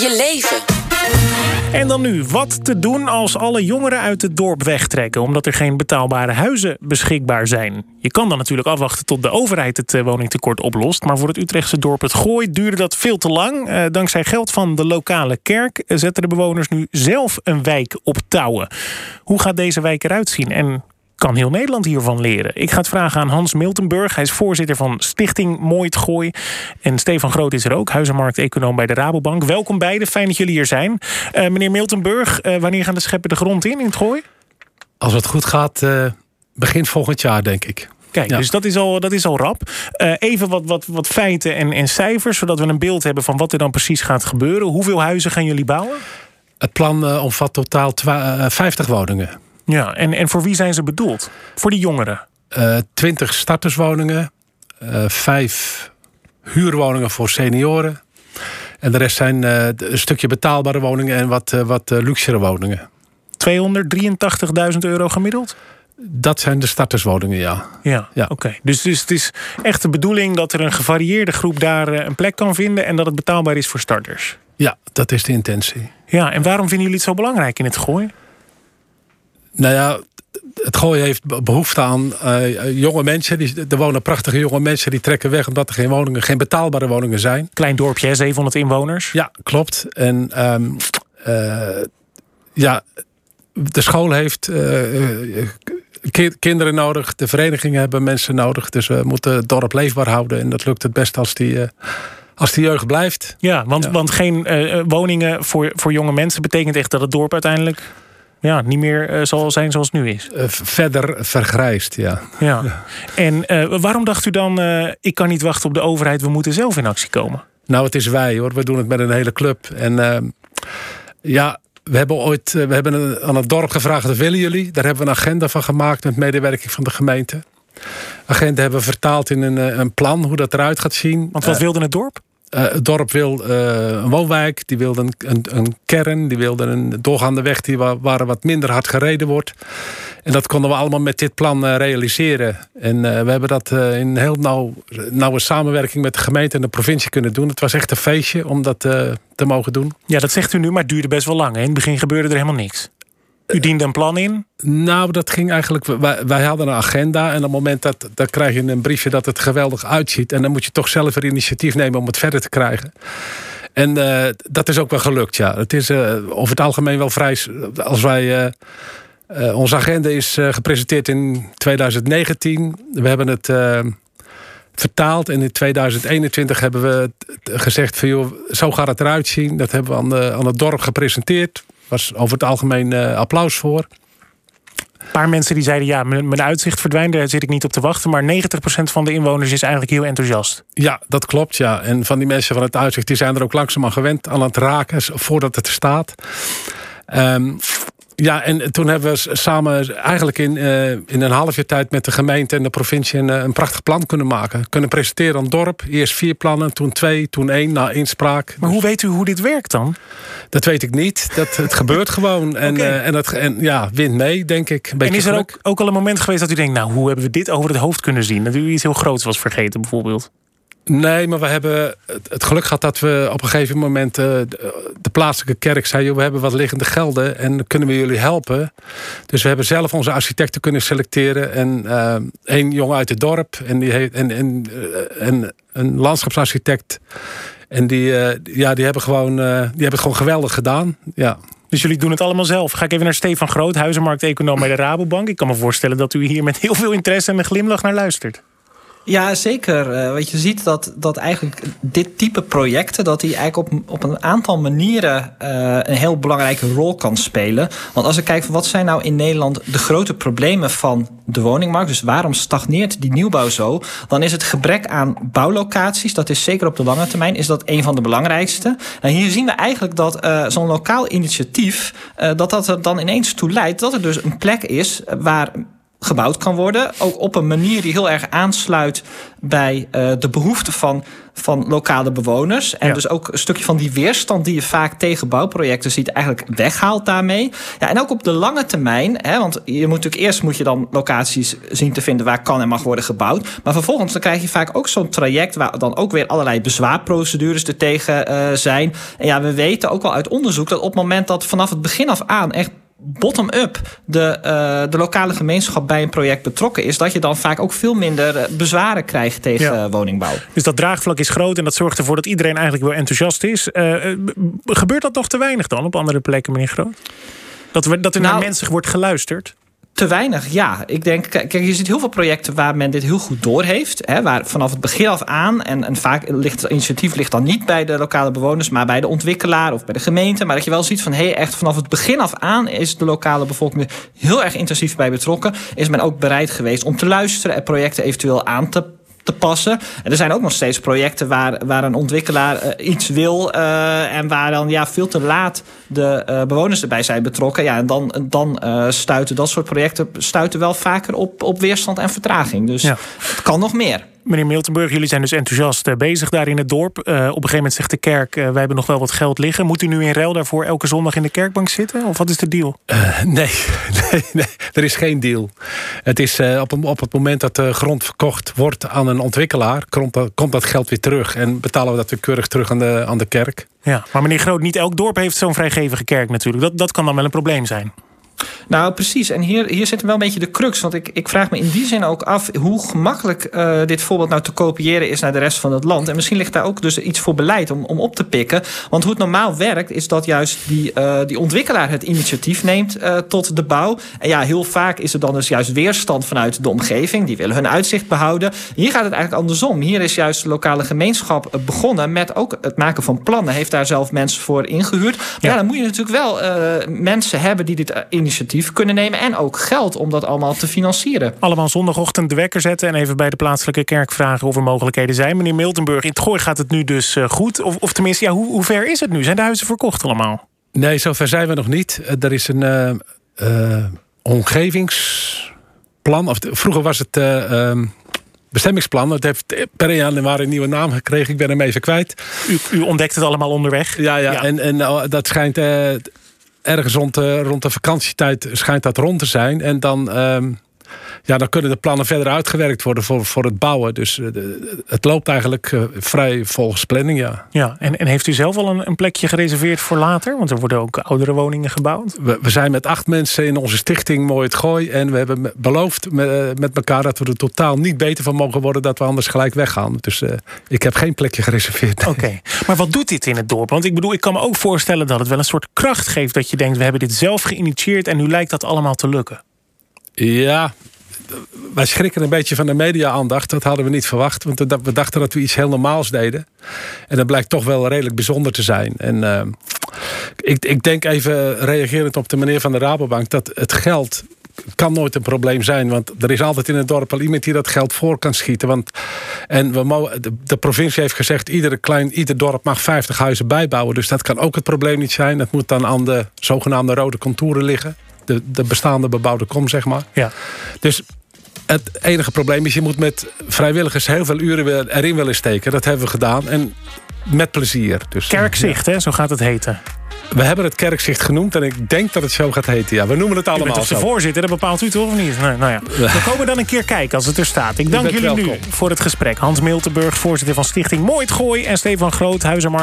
Je leven. En dan nu, wat te doen als alle jongeren uit het dorp wegtrekken... omdat er geen betaalbare huizen beschikbaar zijn. Je kan dan natuurlijk afwachten tot de overheid het eh, woningtekort oplost... maar voor het Utrechtse dorp Het Gooi duurde dat veel te lang. Eh, dankzij geld van de lokale kerk eh, zetten de bewoners nu zelf een wijk op touwen. Hoe gaat deze wijk eruit zien en kan heel Nederland hiervan leren? Ik ga het vragen aan Hans Miltenburg. Hij is voorzitter van Stichting Mooit Gooi. En Stefan Groot is er ook, huizenmarkt-econoom bij de Rabobank. Welkom beiden, fijn dat jullie hier zijn. Uh, meneer Miltenburg, uh, wanneer gaan de scheppen de grond in in het Gooi? Als het goed gaat, uh, begin volgend jaar, denk ik. Kijk, ja. dus dat is al, dat is al rap. Uh, even wat, wat, wat feiten en, en cijfers, zodat we een beeld hebben van wat er dan precies gaat gebeuren. Hoeveel huizen gaan jullie bouwen? Het plan uh, omvat totaal 50 woningen. Ja, en, en voor wie zijn ze bedoeld? Voor die jongeren? Uh, 20 starterswoningen, vijf huurwoningen voor senioren. En de rest zijn een stukje betaalbare woningen en wat, wat luxere woningen. 283.000 euro gemiddeld? Dat zijn de starterswoningen, ja. Ja, ja. oké. Okay. Dus, dus het is echt de bedoeling dat er een gevarieerde groep daar een plek kan vinden... en dat het betaalbaar is voor starters? Ja, dat is de intentie. Ja, en waarom vinden jullie het zo belangrijk in het gooien? Nou ja, het gooien heeft behoefte aan uh, jonge mensen. Die, er wonen prachtige jonge mensen die trekken weg omdat er geen woningen, geen betaalbare woningen zijn. Klein dorpje, 700 inwoners. Ja, klopt. En um, uh, ja, de school heeft uh, kinderen nodig, de verenigingen hebben mensen nodig. Dus we moeten het dorp leefbaar houden. En dat lukt het best als die als die jeugd blijft. Ja, want, ja. want geen woningen voor, voor jonge mensen betekent echt dat het dorp uiteindelijk ja, niet meer uh, zal zijn zoals het nu is. Uh, verder vergrijst, ja. ja. En waarom dacht u dan, ik kan niet wachten op de overheid, we moeten zelf in actie komen? Nou, het is wij hoor. We doen het met een hele club. En ehm, ja, we hebben ooit we hebben aan het dorp gevraagd: wat willen jullie? Daar hebben we een agenda van gemaakt met medewerking van de gemeente. Agenda hebben we vertaald in een, een plan hoe dat eruit gaat zien. Want wat wilde het dorp? Uh, het dorp wil uh, een woonwijk, die wilde een, een, een, kern, die wilde een doorgaande weg die waar, wat minder hard gereden wordt. En dat konden we allemaal met dit plan uh, realiseren. En we hebben dat in heel nauw, nauwe samenwerking met de gemeente en de provincie kunnen doen. Het was echt een feestje om dat te mogen doen. Ja, dat zegt u nu, maar het duurde best wel lang. In het begin gebeurde er helemaal niks. U diende een plan in? Nou, dat ging eigenlijk. Wij, hadden een agenda. En op het moment dat. dan krijg je een briefje dat het geweldig uitziet. En dan moet je toch zelf een initiatief nemen om het verder te krijgen. En uh, dat is ook wel gelukt, ja. Het is uh, over het algemeen wel vrij. Als wij. Uh, onze agenda is gepresenteerd in 2019. We hebben het vertaald. En in 2021 hebben we gezegd: van, joh, zo gaat het eruit zien. Dat hebben we aan, de, aan het dorp gepresenteerd was over het algemeen uh, applaus voor. Een paar mensen die zeiden, ja, mijn uitzicht verdwijnt, daar zit ik niet op te wachten. Maar 90% van de inwoners is eigenlijk heel enthousiast. Ja, dat klopt, ja. En van die mensen van het uitzicht, die zijn er ook langzaam aan gewend aan het raken, voordat het er staat. Um, ja, en toen hebben we samen eigenlijk in, uh, in een half jaar tijd met de gemeente en de provincie een, een, prachtig plan kunnen maken. Kunnen presenteren aan het dorp. Eerst vier plannen, toen twee, toen één, na inspraak. Maar hoe weet u hoe dit werkt dan? Dat weet ik niet. Dat, het gebeurt gewoon. En, okay. uh, en, dat, en ja, wint mee, denk ik. en is er ook, ook al een moment geweest dat u denkt, nou, hoe hebben we dit over het hoofd kunnen zien? Dat u iets heel groots was vergeten, bijvoorbeeld? Nee, maar we hebben het geluk gehad dat we op een gegeven moment uh, de plaatselijke kerk zei: we hebben wat liggende gelden en kunnen we jullie helpen? Dus we hebben zelf onze architecten kunnen selecteren en uh, één jongen uit het dorp en, die en, en, en een landschapsarchitect. En die, ja, die hebben gewoon, die hebben het gewoon geweldig gedaan. Ja. Dus jullie doen het allemaal zelf. Ga ik even naar Stefan Groot, huizenmarkt-econoom bij de Rabobank. Ik kan me voorstellen dat u hier met heel veel interesse en een glimlach naar luistert. Ja, zeker. Uh, wat je ziet dat, dat eigenlijk dit type projecten... dat die eigenlijk op, op een aantal manieren uh, een heel belangrijke rol kan spelen. Want als ik kijk van wat zijn nou in Nederland de grote problemen van de woningmarkt... dus waarom stagneert die nieuwbouw zo... dan is het gebrek aan bouwlocaties, dat is zeker op de lange termijn... is dat een van de belangrijkste. En hier zien we eigenlijk dat uh, zo'n lokaal initiatief... dat dat er dan ineens toe leidt dat er dus een plek is... waar gebouwd kan worden. Ook op een manier die heel erg aansluit bij uh, de behoeften van van lokale bewoners. En dus ook een stukje van die weerstand die je vaak tegen bouwprojecten ziet, eigenlijk weghaalt daarmee. Ja, en ook op de lange termijn, hè, want je moet natuurlijk eerst moet je dan locaties zien te vinden waar kan en mag worden gebouwd. Maar vervolgens dan krijg je vaak ook zo'n traject waar dan ook weer allerlei bezwaarprocedures er tegen uh, zijn. En ja, we weten ook al uit onderzoek dat op het moment dat vanaf het begin af aan echt bottom-up de, uh, de lokale gemeenschap bij een project betrokken is, dat je dan vaak ook veel minder eh, bezwaren krijgt tegen ja. woningbouw. Dus dat draagvlak is groot en dat zorgt ervoor dat iedereen eigenlijk wel enthousiast is. Uh, gebeurt dat nog te weinig dan op andere plekken, meneer Groot? Dat, we, dat er nou, naar mensen wordt geluisterd? Te weinig, ja. Ik denk, kijk, je ziet heel veel projecten waar men dit heel goed doorheeft. Hè, waar vanaf het begin af aan, en, en vaak ligt het initiatief ligt dan niet bij de lokale bewoners, maar bij de ontwikkelaar of bij de gemeente. Maar dat je wel ziet van hé, echt vanaf het begin af aan is de lokale bevolking heel erg intensief bij betrokken. Is men ook bereid geweest om te luisteren en projecten eventueel aan te te passen. En er zijn ook nog steeds projecten waar, waar een ontwikkelaar uh, iets wil. Uh, en waar dan ja, veel te laat de uh, bewoners erbij zijn betrokken. Ja, en dan, dan stuiten dat soort projecten stuiten wel vaker op, op weerstand en vertraging. Dus ja. het kan nog meer. Meneer Miltenburg, jullie zijn dus enthousiast bezig daar in het dorp. Uh, op een gegeven moment zegt de kerk, uh, wij hebben nog wel wat geld liggen. Moet u nu in ruil daarvoor elke zondag in de kerkbank zitten? Of wat is de deal? Uh, nee, nee, nee, er is geen deal. Het is op, op het moment dat de grond verkocht wordt aan een ontwikkelaar... komt, komt dat geld weer terug en betalen we dat weer keurig terug aan de, aan de kerk. Ja, maar meneer Groot, niet elk dorp heeft zo'n vrijgevige kerk natuurlijk. Dat, dat kan dan wel een probleem zijn. Nou, precies. En hier, hier zit wel een beetje de crux. Want ik, ik vraag me in die zin ook af hoe gemakkelijk uh, dit voorbeeld nou te kopiëren is naar de rest van het land. En misschien ligt daar ook dus iets voor beleid om, om op te pikken. Want hoe het normaal werkt, is dat juist die, uh, die ontwikkelaar het initiatief neemt uh, tot de bouw. En ja, heel vaak is er dan dus juist weerstand vanuit de omgeving. Die willen hun uitzicht behouden. Hier gaat het eigenlijk andersom. Hier is juist de lokale gemeenschap begonnen met ook het maken van plannen. Heeft daar zelf mensen voor ingehuurd. Maar ja, ja dan moet je natuurlijk wel mensen hebben die dit initiatief kunnen nemen. En ook geld om dat allemaal te financieren. Allemaal zondagochtend de wekker zetten en even bij de plaatselijke kerk vragen of er mogelijkheden zijn. Meneer Miltenburg, in het gooi gaat het nu dus eh, goed. Of, of tenminste, ja, hoe, hoe ver is het nu? Zijn de huizen verkocht allemaal? Nee, zover zijn we nog niet. Eh, er is een uh, uh, omgevingsplan. Of, vroeger was het. Uh, bestemmingsplan. Het heeft per januari een nieuwe naam gekregen. Ik ben hem even kwijt. U, u ontdekt het allemaal onderweg? Ja, ja, ja. En, en dat schijnt ergens rond de, rond de vakantietijd schijnt dat rond te zijn. En dan, um, ja, dan kunnen de plannen verder uitgewerkt worden voor, voor het bouwen. Dus uh, het loopt eigenlijk uh, vrij volgens planning, ja. Ja, en, en heeft u zelf al een, een, plekje gereserveerd voor later? Want er worden ook oudere woningen gebouwd. We, we zijn met acht mensen in onze stichting Mooi het Gooi. En we hebben beloofd met, uh, met elkaar dat we er totaal niet beter van mogen worden... dat we anders gelijk weggaan. Dus ik heb geen plekje gereserveerd. Oké, okay. maar wat doet dit in het dorp? Want ik bedoel, ik kan me ook voorstellen dat het wel een soort kracht geeft... dat je denkt, we hebben dit zelf geïnitieerd... en nu lijkt dat allemaal te lukken. Ja, wij schrikken een beetje van de media-aandacht. Dat hadden we niet verwacht. Want we dachten dat we iets heel normaals deden. En dat blijkt toch wel redelijk bijzonder te zijn. En uh, ik, ik denk even reagerend op de meneer van de Rabobank... dat het geld kan nooit een probleem zijn. Want er is altijd in het dorp al iemand die dat geld voor kan schieten. Want, en we de, de, provincie heeft gezegd... Ieder, klein, ieder dorp mag 50 huizen bijbouwen. Dus dat kan ook het probleem niet zijn. Dat moet dan aan de zogenaamde rode contouren liggen. De, de bestaande bebouwde kom, zeg maar. Ja. Dus het enige probleem is, je moet met vrijwilligers heel veel uren erin willen steken. Dat hebben we gedaan. En met plezier. Dus, Kerkzicht, hè? zo gaat het heten. We hebben het kerkzicht genoemd en ik denk dat het zo gaat heten. Ja, we noemen het allemaal. als de voorzitter, dat bepaalt u toch of niet? Nee, nou ja. We komen dan een keer kijken als het er staat. Ik dank jullie welkom. nu voor het gesprek. Hans Miltenburg, voorzitter van Stichting Mooi het Gooi... en Stefan Groot, huizenmarkt